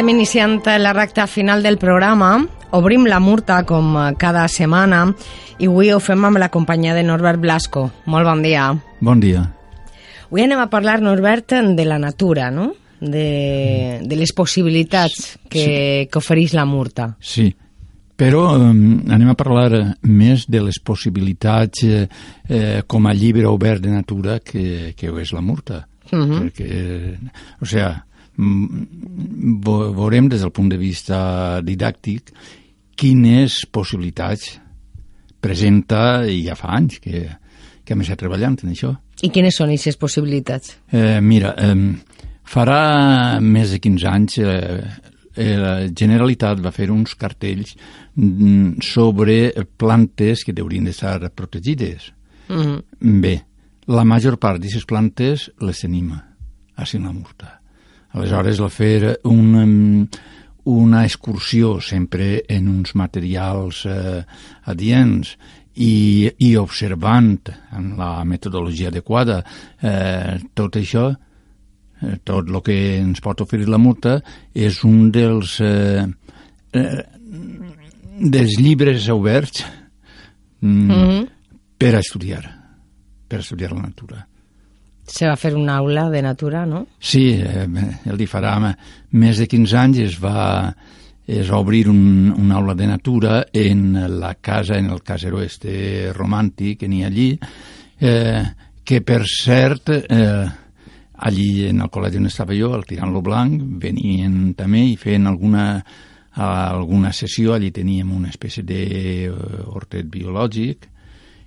Estem iniciant la recta final del programa. Obrim la murta com cada setmana i avui ho fem amb la companyia de Norbert Blasco. Molt bon dia. Bon dia. Avui anem a parlar, Norbert, de la natura, no? De, de les possibilitats que, sí. que ofereix la murta. Sí, però eh, anem a parlar més de les possibilitats eh, eh, com a llibre obert de natura que, que és la murta. Uh -huh. Perquè, o sigui, veurem des del punt de vista didàctic quines possibilitats presenta i ja fa anys que, que hem estat treballant en això. I quines són aquestes possibilitats? Eh, mira, eh, farà més de 15 anys eh, eh, la Generalitat va fer uns cartells mm, sobre plantes que haurien d'estar protegides. Mhm. -huh. Bé, la major part d'aquestes plantes les tenim a Sinamurta. Aleshores, el fer un, una excursió sempre en uns materials eh, adients i, i observant en la metodologia adequada eh, tot això, eh, tot el que ens pot oferir la multa és un dels, eh, eh, dels llibres oberts mm, mm -hmm. per a estudiar, per a estudiar la natura. Se va fer una aula de natura, no? Sí, eh, el di farà més de 15 anys es va, es va obrir un, una aula de natura en la casa, en el casero este romàntic que n'hi ha allí, eh, que per cert, eh, allí en el col·legi on estava jo, al Tirant-lo Blanc, venien també i feien alguna, alguna sessió, allí teníem una espècie d'hortet biològic,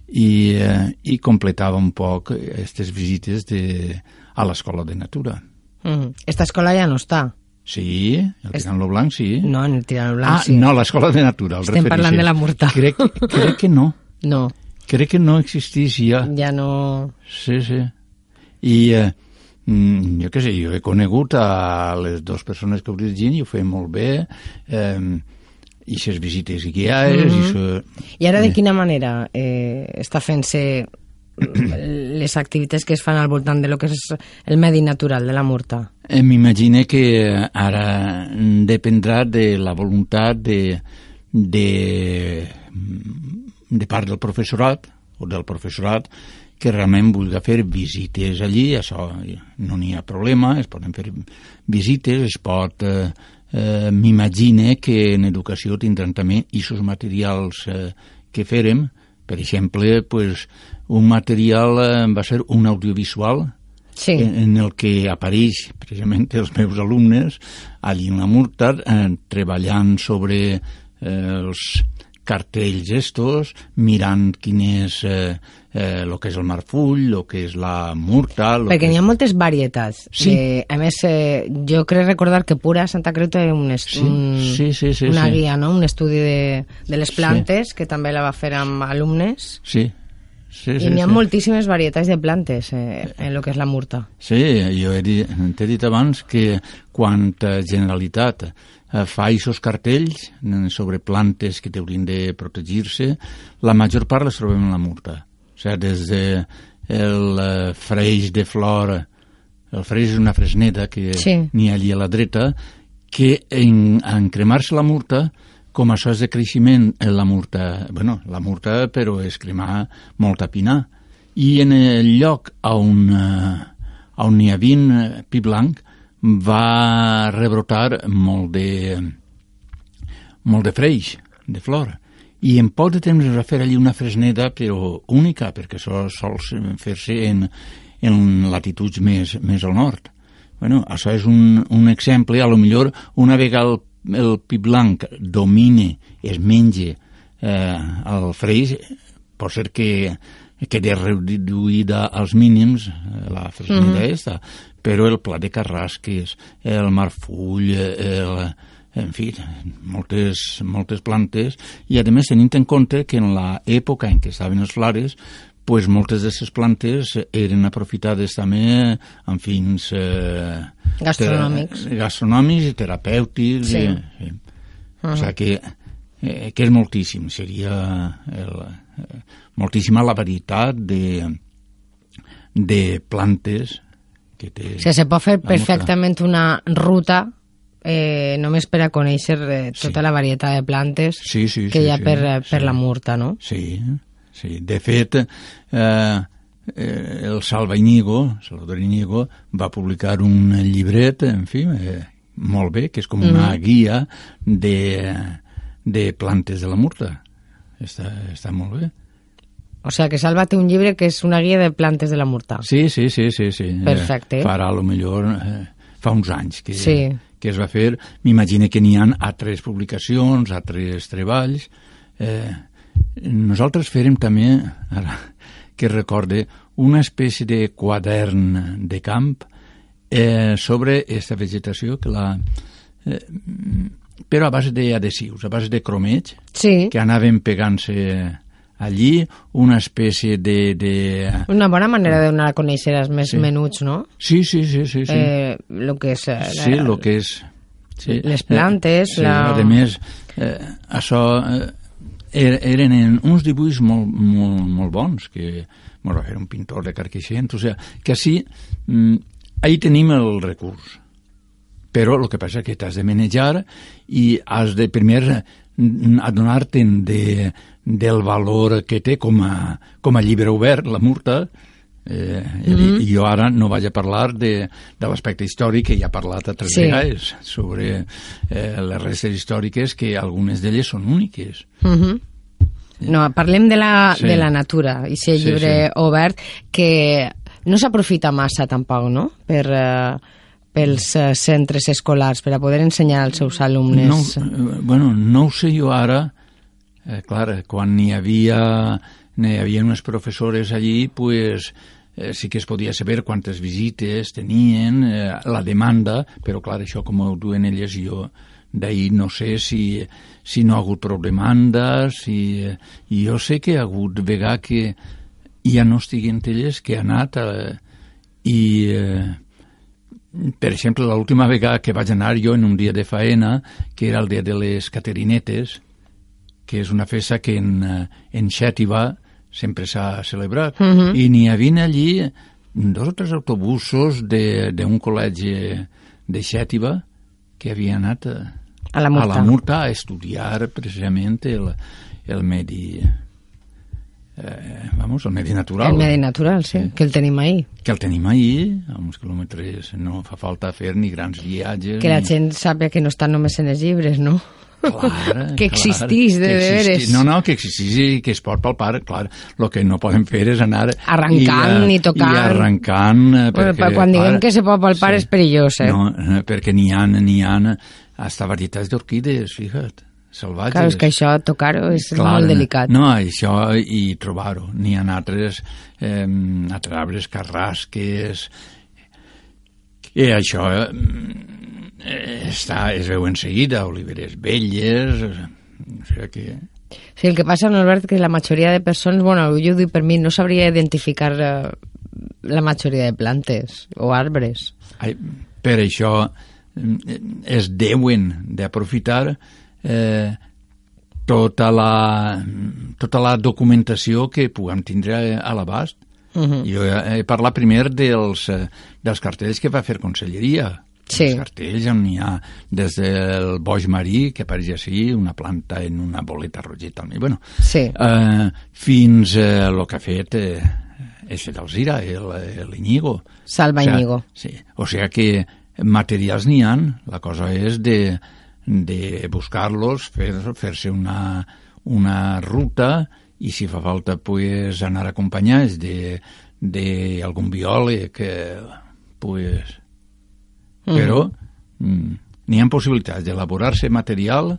i, eh, i completava un poc aquestes visites de, a l'escola de natura. Mm. Esta escola ja no està. Sí, el Tirant-lo Blanc, sí. No, en el Tirant-lo Blanc, ah, sí. no, l'escola de natura. Estem refereixes. parlant de la Murta. Crec, crec que no. No. Crec que no existís ja. Ja no... Sí, sí. I eh, mm, jo què sé, jo he conegut a les dues persones que ho dirigien i ho feien molt bé. Eh, i visites guiades... Mm -hmm. i, so... I ara de eh. quina manera eh, està fent-se les activitats que es fan al voltant de lo que és el medi natural de la Murta? Eh, M'imagino que ara dependrà de la voluntat de, de, de part del professorat o del professorat que realment vulgui fer visites allí, això no n'hi ha problema, es poden fer visites, es pot eh, eh, m'imagine que en educació tindran també aquests materials eh, que fèrem, per exemple, pues, un material eh, va ser un audiovisual sí. en, en el que apareix precisament els meus alumnes allí en la Murtar eh, treballant sobre eh, els cartells estos, mirant quin és eh, eh, lo que és el marfull, lo que és la murta... Lo Perquè n'hi ha moltes varietats. Sí. Eh, a més, eh, jo crec recordar que Pura Santa Creu té un, sí, un, sí, sí, sí, una sí. guia, no? un estudi de, de les plantes, sí. que també la va fer amb alumnes. Sí, Sí, sí, I n'hi ha sí. moltíssimes varietats de plantes eh, en el que és la murta. Sí, jo he dit, t'he dit abans que quan Generalitat eh, fa aquests cartells sobre plantes que haurien de protegir-se, la major part les trobem en la murta. O sigui, des de el eh, freix de flor, el freix és una fresneda que sí. n'hi ha allí a la dreta, que en, en cremar-se la murta com això és de creixement, eh, la murta, bueno, la murta, però és cremar molta pinar. I en el lloc on, on hi havia pi blanc, va rebrotar molt de, molt de freix, de flor. I en poc de temps es va fer allí una fresneda, però única, perquè això sol fer-se en, en latituds més, més al nord. Bueno, això és un, un exemple, a lo millor una vegada el, el pi blanc domine, es menja eh, el freix pot ser que quedi reduïda als mínims, eh, la freixida mm -hmm. esta, però el pla de carrasques, el marfull, el, en fi, moltes, moltes plantes, i a més tenint en compte que en l'època en què estaven els flores, pues moltes d'aquestes plantes eren aprofitades també amb fins eh, gastronòmics, gastronòmics i terapèutics. Sí. I, i, uh -huh. O sigui que, eh, que és moltíssim, seria el, eh, moltíssima la varietat de, de plantes que té... O sigui, se pot fer perfectament una ruta eh, només per a conèixer eh, tota sí. la varietat de plantes sí, sí, que sí, hi ha sí, per, eh, per sí. la Murta, no? Sí, sí. De fet, eh, eh, el Salva Iñigo, Salvador Iñigo, va publicar un llibret, en fi, eh, molt bé, que és com una mm. guia de, de plantes de la Murta. Està, està molt bé. O sea, que Salva té un llibre que és una guia de plantes de la Murta. Sí, sí, sí, sí. sí. Perfecte. Eh, farà, a lo millor, eh, fa uns anys que, sí. que es va fer. M'imagino que n'hi ha altres publicacions, altres treballs. Eh, nosaltres farem també, ara que recorde, una espècie de quadern de camp eh, sobre aquesta vegetació que la... Eh, però a base d'adhesius, a base de cromeig, sí. que anaven pegant-se allí una espècie de... de... Una bona manera de donar a conèixer els més sí. menuts, no? Sí, sí, sí. sí, sí. Eh, lo que és... Eh, sí, lo que és... Sí. Les plantes... Eh, sí, la... a més, eh, això eh, eren en uns dibuixos molt, molt, molt bons, que bueno, era un pintor de Carquixent, o sigui, que així, mm, ahí tenim el recurs. Però el que passa és que t'has de manejar i has de primer adonar-te'n de, del valor que té com a, com a llibre obert, la Murta, Eh, mm -hmm. I jo ara no vaig a parlar de, de l'aspecte històric que ja he parlat altres sí. vegades sobre eh, les restes històriques que algunes d'elles són úniques. Mm -hmm. No, parlem de la, sí. de la natura, i si llibre sí. obert que no s'aprofita massa tampoc, no?, per... Eh, pels eh, centres escolars per a poder ensenyar als seus alumnes? No, eh, bueno, no ho sé jo ara, eh, clar, quan n'hi havia n'hi havia unes professores allí, pues, eh, sí que es podia saber quantes visites tenien, eh, la demanda, però clar, això com ho duen elles jo d'ahir no sé si, si no ha hagut prou demanda, si, eh, jo sé que ha hagut vegà que ja no estiguen elles que ha anat eh, i eh, per exemple, l'última vegada que vaig anar jo en un dia de faena, que era el dia de les Caterinetes, que és una festa que en, eh, en Xètiva sempre s'ha celebrat, uh -huh. i n'hi havia allí dos o tres autobusos d'un col·legi de Xètiva que havia anat a, a, la Murta. a la Murta a estudiar precisament el, el medi eh, vamos, el medi natural. El medi natural, sí, sí, que el tenim ahí. Que el tenim ahí, a uns quilòmetres, no fa falta fer ni grans viatges. Que la ni... gent sàpiga que no estan només en els llibres, no? Clar, que existís, de que veres. No, no, que existís i que es pot palpar, clar. El que no podem fer és anar... Arrencant i, i tocant. I arrencant... eh, Perquè, bueno, quan diguem que se pot palpar sí, és perillós, eh? No, eh, perquè n'hi ha, n'hi ha hasta varietats d'orquídees, fixa't, salvatges. Clar, és que això tocar-ho és Clar, molt delicat. No, això i trobar-ho. N'hi ha altres, eh, altres arbres, carrasques... I això... Eh, està, es veu en seguida, oliveres velles, o sigui que... Sí, el que passa, Norbert, que la majoria de persones, bueno, jo dic per mi, no sabria identificar eh, la majoria de plantes o arbres. Ai, per això eh, es deuen d'aprofitar eh, tota, la, tota la documentació que puguem tindre a l'abast. Uh -huh. Jo he parlat primer dels, eh, dels cartells que va fer Conselleria, Sí. Cartells on hi ha des del boix marí, que apareix així, una planta en una boleta rogeta. Bueno, sí. eh, fins a eh, el que ha fet eh, és fet Alzira, l'Iñigo. Salva o sea, Iñigo. Sí, o sigui que materials n'hi han, la cosa és de, de buscar-los, fer-se fer una, una ruta i si fa falta pues, anar acompanyats d'algun biòleg que pues, però mm. n'hi ha possibilitats d'elaborar-se material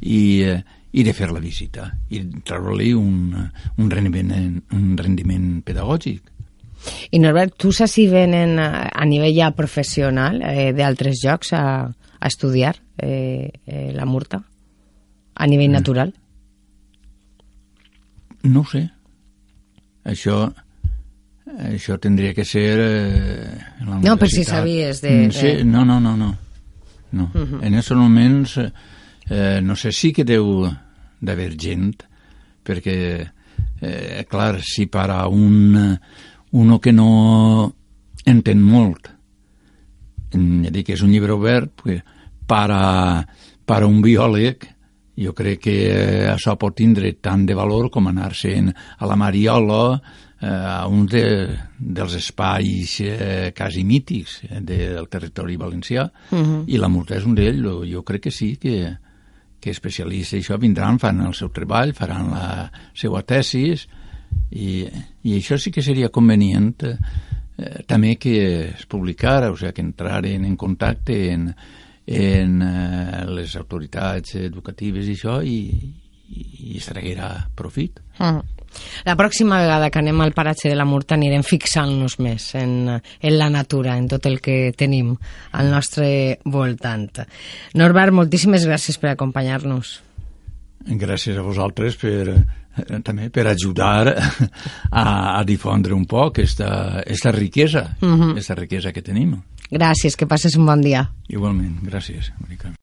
i, eh, i de fer la visita i treure-li un, un, rendiment, un rendiment pedagògic. I Norbert, tu saps si venen a, a nivell ja professional eh, d'altres llocs a, a estudiar eh, eh, la murta? A nivell mm. natural? No sé. Això, això tindria que ser eh, la No, per si sabies de... Mm, sí, no, no, no, no. no. Uh -huh. En aquests moments eh, no sé, sí que deu d'haver gent, perquè, eh, clar, si per a un, uno que no entén molt, ja dic que és un llibre obert, pues, per, a, per a un biòleg, jo crec que eh, això pot tindre tant de valor com anar-se'n a la Mariola, a un de, dels espais eh, quasi mítics eh, del territori valencià, uh -huh. i la Murta és un d'ells, jo crec que sí, que, que especialistes això vindran, fan el seu treball, faran la seva tesis i, i això sí que seria convenient eh, també que es publicara, o sigui, que entraren en contacte en, en eh, les autoritats educatives i això i, i, i es traguera profit. Mm. La pròxima vegada que anem al paratge de la Murta anirem fixant-nos més en, en la natura, en tot el que tenim al nostre voltant. Norbert, moltíssimes gràcies per acompanyar-nos. Gràcies a vosaltres per, eh, també per ajudar a, a difondre un poc esta, esta riquesa, uh -huh. esta riquesa que tenim. Gràcies, que passes un bon dia. Igualment, gràcies, Mónica.